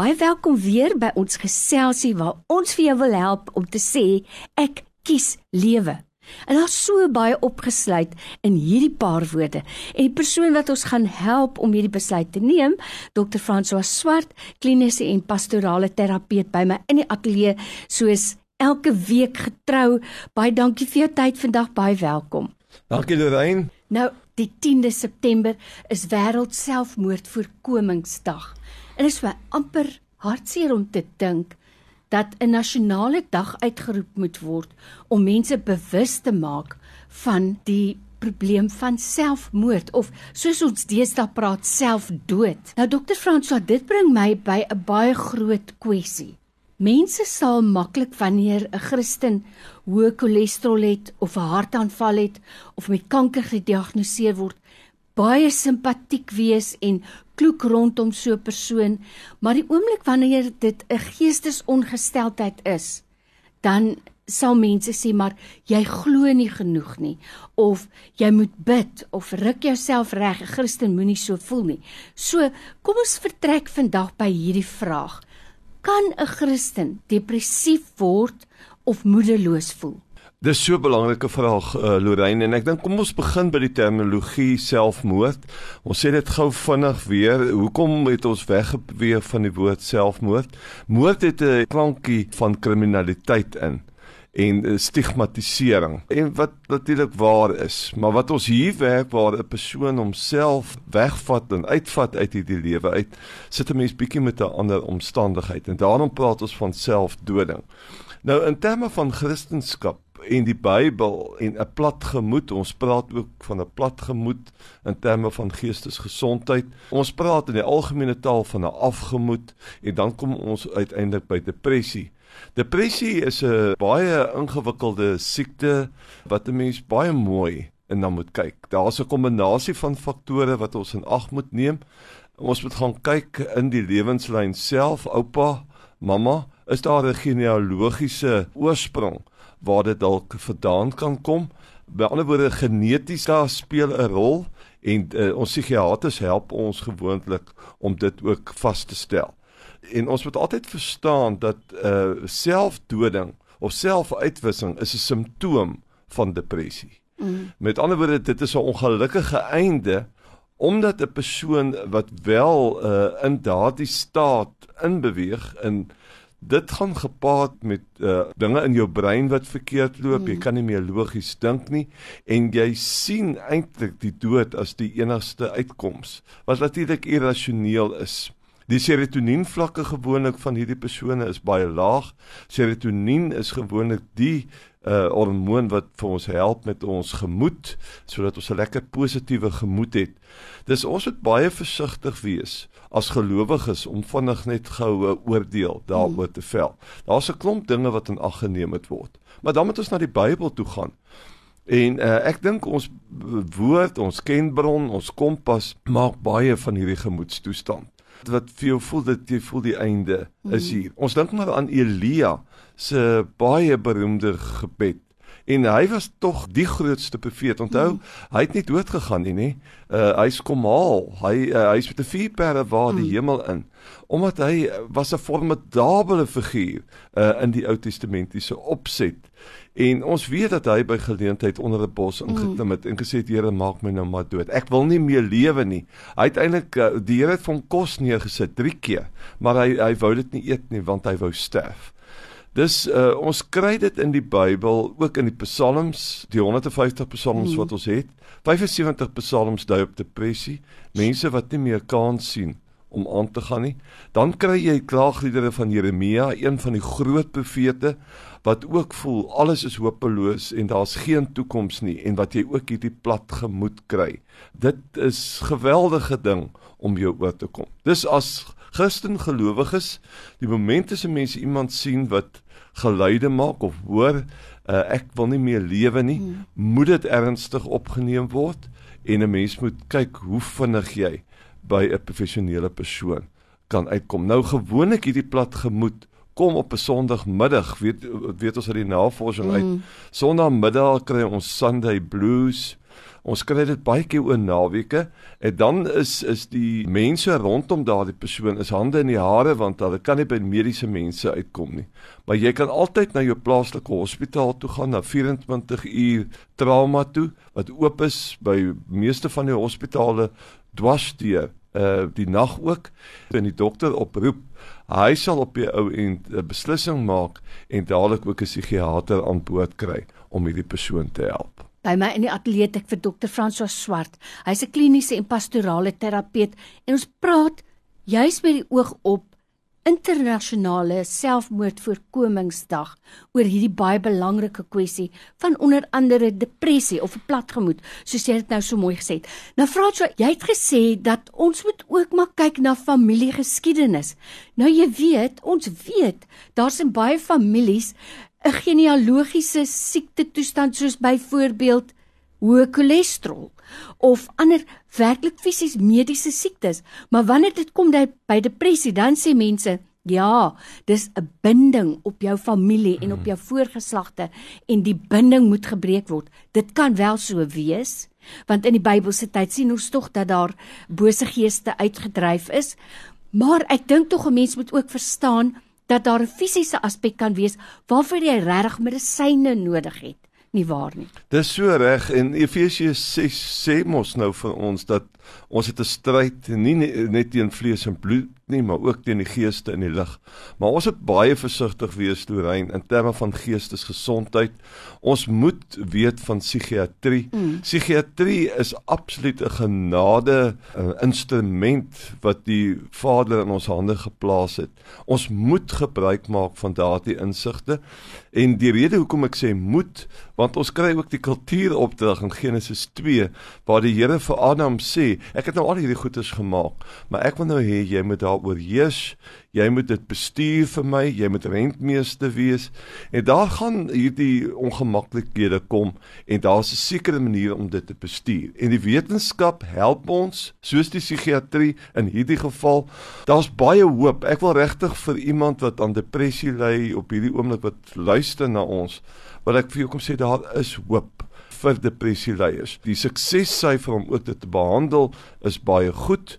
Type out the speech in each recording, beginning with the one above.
Baie welkom weer by ons geselsie waar ons vir jou wil help om te sê ek kies lewe. En daar's so baie opgesluit in hierdie paar woorde. En die persoon wat ons gaan help om hierdie besluit te neem, Dr. François Swart, kliniese en pastorale terapeut by my in die ateljee soos elke week getrou. Baie dankie vir jou tyd vandag, baie welkom. Dankie Lorraine. Nou, die 10de September is wêreld selfmoordvoorkomingsdag. En dit is vir amper hartseer om te dink dat 'n nasionale dag uitgeroep moet word om mense bewus te maak van die probleem van selfmoord of soos ons deesdae praat selfdood. Nou dokter François, dit bring my by 'n baie groot kwessie. Mense sal maklik wanneer 'n Christen hoë cholesterol het of 'n hartaanval het of met kanker gediagnoseer word, baie simpatiek wees en kloek rondom so 'n persoon, maar die oomblik wanneer dit 'n geestesongesteldheid is, dan sal mense sê maar jy glo nie genoeg nie of jy moet bid of ruk jouself reg 'n Christen moenie so voel nie. So kom ons vertrek vandag by hierdie vraag. Kan 'n Christen depressief word of moedeloos voel? Dis so 'n belangrike vraag uh, Lorraine en ek dink kom ons begin by die terminologie selfmoord. Ons sê dit gou vinnig weer. Hoekom het ons weggebeweeg van die woord selfmoord? Moord het 'n klankie van kriminaliteit in en uh, stigmatisering. En wat natuurlik waar is, maar wat ons hier werk waar 'n persoon homself wegvat en uitvat uit hierdie lewe uit, sit 'n mens bietjie met 'n ander omstandigheid en daarom praat ons van selfdoding. Nou in terme van Christendom en die Bybel en 'n plat gemoed. Ons praat ook van 'n plat gemoed in terme van geestesgesondheid. Ons praat in die algemene taal van 'n afgemoed en dan kom ons uiteindelik by depressie. Depressie is 'n baie ingewikkelde siekte wat 'n mens baie mooi en dan moet kyk. Daar's 'n kombinasie van faktore wat ons in ag moet neem. Ons moet gaan kyk in die lewenslyn self, oupa, mamma, is daar 'n genealogiese oorsprong? Waar dit dalk vandaan kan kom. By ander woorde geneties daar speel 'n rol en uh, ons psigiaters help ons gewoonlik om dit ook vas te stel. En ons moet altyd verstaan dat uh selfdoding of selfuitwissing is 'n simptoom van depressie. Mm. Met ander woorde dit is 'n ongelukkige einde omdat 'n persoon wat wel uh in daardie staat inbeweeg in dit gaan gepaard met uh, dinge in jou brein wat verkeerd loop. Mm. Jy kan nie meer logies dink nie en jy sien eintlik die dood as die enigste uitkoms. Wat natuurlik irrasioneel is. Die serotonien vlakke gewoonlik van hierdie persone is baie laag. Serotonien is gewoonlik die uh hormoon wat vir ons help met ons gemoed sodat ons 'n lekker positiewe gemoed het. Dis ons moet baie versigtig wees as gelowiges om vinnig net goue oordeel daaroor te vel. Daar's 'n klomp dinge wat in ag geneem moet word. Maar dan moet ons na die Bybel toe gaan. En uh, ek dink ons woord, ons kenbron, ons kompas maak baie van hierdie gemoedstoestand. Wat vir jou voel dat jy voel die einde is hier. Ons dink maar aan Elia se baie beroemde gebed en hy was tog die grootste profeet. Onthou, mm. hy het nie dood gegaan nie, nê? Uh hy's kom haal. Hy uh, hy's met 'n vier perde waar die mm. hemel in. Omdat hy was 'n formidable figuur uh in die Ou Testamentiese opset. En ons weet dat hy by geleentheid onder 'n bos ingeklim het mm. en gesê het Here maak my nou maar dood. Ek wil nie meer lewe nie. Hy het eintlik uh, die Here het van kos neergesit 3 keer, maar hy hy wou dit nie eet nie want hy wou sterf. Dis uh, ons kry dit in die Bybel, ook in die Psalms, die 150 Psalms mm. wat ons het. 75 Psalms dui op depressie, mense wat nie meer kans sien om aan te gaan nie. Dan kry jy klaagliedere van Jeremia, een van die groot profete wat ook voel alles is hopeloos en daar's geen toekoms nie en wat jy ook hierdie plat gemoed kry. Dit is geweldige ding om jou oor te kom. Dis as Christen gelowiges, die oomblik as 'n mens iemand sien wat geluide maak of hoor uh, ek wil nie meer lewe nie, hmm. moet dit ernstig opgeneem word en 'n mens moet kyk hoe vinnig jy by 'n professionele persoon kan uitkom. Nou gewoonlik hierdie plat gemoed kom op 'n Sondagmiddag, weet weet ons uit die navorsing uit. Hmm. Sondagmiddag kry ons Sunday blues Ons kry dit baie keer oor naweke en dan is is die mense rondom daardie persoon is hande in die hare want hulle kan nie by mediese mense uitkom nie. Maar jy kan altyd na jou plaaslike hospitaal toe gaan na 24 uur trauma toe wat oop is by meeste van die hospitale dwarsdeur uh die nag ook en die dokter oproep hy sal op die ou end 'n beslissing maak en dadelik ook 'n psigiater aan boord kry om hierdie persoon te help. By my in die ateljee het ek vir dokter François Swart. Hy's 'n kliniese en pastorale terapeut en ons praat juis met die oog op internasionale selfmoordvoorkomingsdag oor hierdie baie belangrike kwessie van onder andere depressie of 'n platgemoed soos jy dit nou so mooi gesê het. Nou vra jy, jy het gesê dat ons moet ook maar kyk na familiegeskiedenis. Nou jy weet, ons weet daar's in baie families 'n genealogiese siekte toestand soos byvoorbeeld hoë cholesterol of ander werklik fisies mediese siektes. Maar wanneer dit kom by depressie, dan sê mense, ja, dis 'n binding op jou familie en op jou voorgeslagte en die binding moet gebreek word. Dit kan wel so wees, want in die Bybelse tyd sien ons tog dat daar bose geeste uitgedryf is. Maar ek dink tog 'n mens moet ook verstaan dat daar 'n fisiese aspek kan wees waarvoor jy regtig medisyne nodig het nie waar nie. Dis so reg en Efesiërs 6 sê mos nou vir ons dat ons het 'n stryd nie net teen vlees en bloed nie, maar ook teen die geeste in die lig. Maar ons moet baie versigtig wees Lorraine in terme van geestesgesondheid. Ons moet weet van psigiatrie. Mm. Psigiatrie is absoluut 'n genade uh, instrument wat die Vader in ons hande geplaas het. Ons moet gebruik maak van daardie insigte. En die rede hoekom ek sê moet, want ons kry ook die kultuuropdrag in Genesis 2 waar die Here vir Adam sê, ek het nou al hierdie goeders gemaak, maar ek wil nou hê jy moet daar oorheers. Jy moet dit bestuur vir my, jy moet rentmeester wees. En daar gaan hierdie ongemaklikhede kom en daar's 'n sekere manier om dit te bestuur. En die wetenskap help ons, soos die psigiatrie in hierdie geval. Daar's baie hoop. Ek wil regtig vir iemand wat aan depressie ly op hierdie oomblik wat luister na ons, wil ek vir jou kom sê daar is hoop vir depressie leiers. Die suksessyfer om ook dit te behandel is baie goed.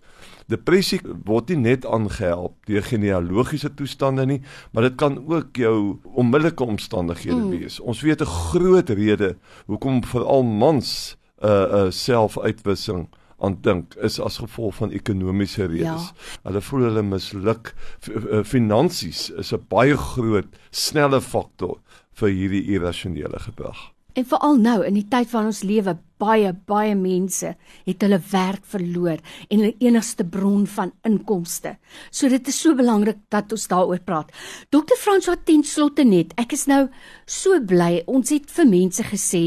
Depressie word nie net aangehelp deur genealogiese toestande nie, maar dit kan ook jou onmiddellike omstandighede mm. wees. Ons weet 'n groot rede hoekom veral mans 'n uh, 'n uh, selfuitwissing aan dink is as gevolg van ekonomiese redes. Ja. Hulle voel hulle misluk. Uh, finansies is 'n baie groot snelle faktor vir hierdie irrasionele gedrag. En veral nou in die tyd waarin ons lewe, baie baie mense het hulle werk verloor en hulle enigste bron van inkomste. So dit is so belangrik dat ons daaroor praat. Dr. François ten slotte net, ek is nou so bly ons het vir mense gesê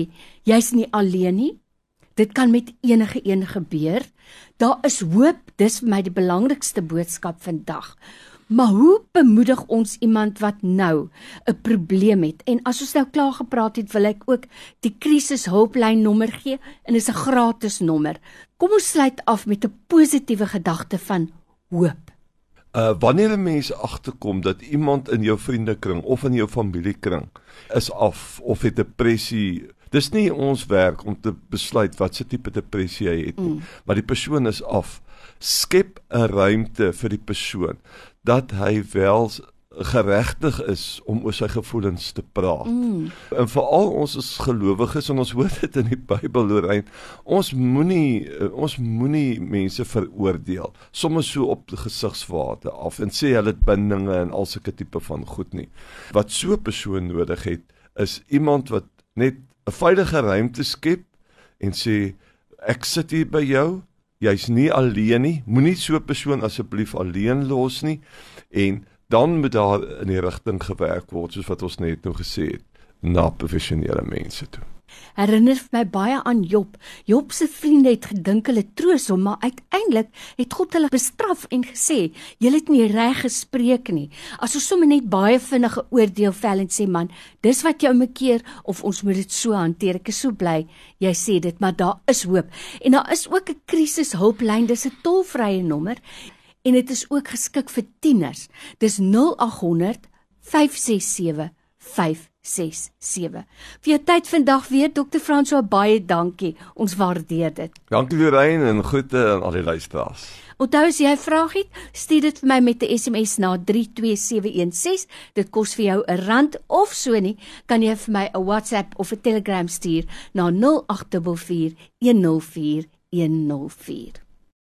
jy's nie alleen nie. Dit kan met enige een gebeur. Daar is hoop, dis vir my die belangrikste boodskap vandag. Maar hoe bemoedig ons iemand wat nou 'n probleem het? En as ons nou klaar gepraat het, wil ek ook die krisishulplyn nommer gee en is 'n gratis nommer. Kom ons sluit af met 'n positiewe gedagte van hoop. Uh wanneer 'n mens agterkom dat iemand in jou vriendekring of in jou familiekring is af of het depressie Dis nie ons werk om te besluit wat se tipe depressie hy het nie, mm. maar die persoon is af. Skep 'n ruimte vir die persoon dat hy wel geregtig is om oor sy gevoelens te praat. Mm. En veral ons as gelowiges en ons hoor dit in die Bybel Lorraine, ons moenie ons moenie mense veroordeel sommer so op die gesigswaarde af en sê hulle het bindinge en al sulke tipe van goed nie. Wat so 'n persoon nodig het is iemand wat net 'n veilige ruimte skep en sê ek sit hier by jou jy's nie alleen nie. Moenie so 'n persoon asseblief alleen los nie en dan moet daar in die rigting gewerk word soos wat ons net nou gesê het na professionele mense toe herinner my baie aan Job. Job se vriende het gedink hulle troos hom, maar uiteindelik het God hulle bestraf en gesê: "Julle het nie reg gespreek nie." As ons sommer net baie vinnige oordeel vel en sê, "Man, dis wat jy om 'n keer of ons moet dit so hanteer." Ek is so bly jy sê dit, maar daar is hoop. En daar is ook 'n krisishulplyn, dis 'n tolvrye nommer en dit is ook geskik vir tieners. Dis 0800 567 5 0765366961. Vir jou tyd vandag weer Dr. François baie dankie. Ons waardeer dit. Dankie Lorraine en groete aan al die luisteraars. Onthou as jy 'n vraag het, stuur dit vir my met 'n SMS na 32716. Dit kos vir jou 'n rand of so nie, kan jy vir my 'n WhatsApp of 'n Telegram stuur na 0844 104 104.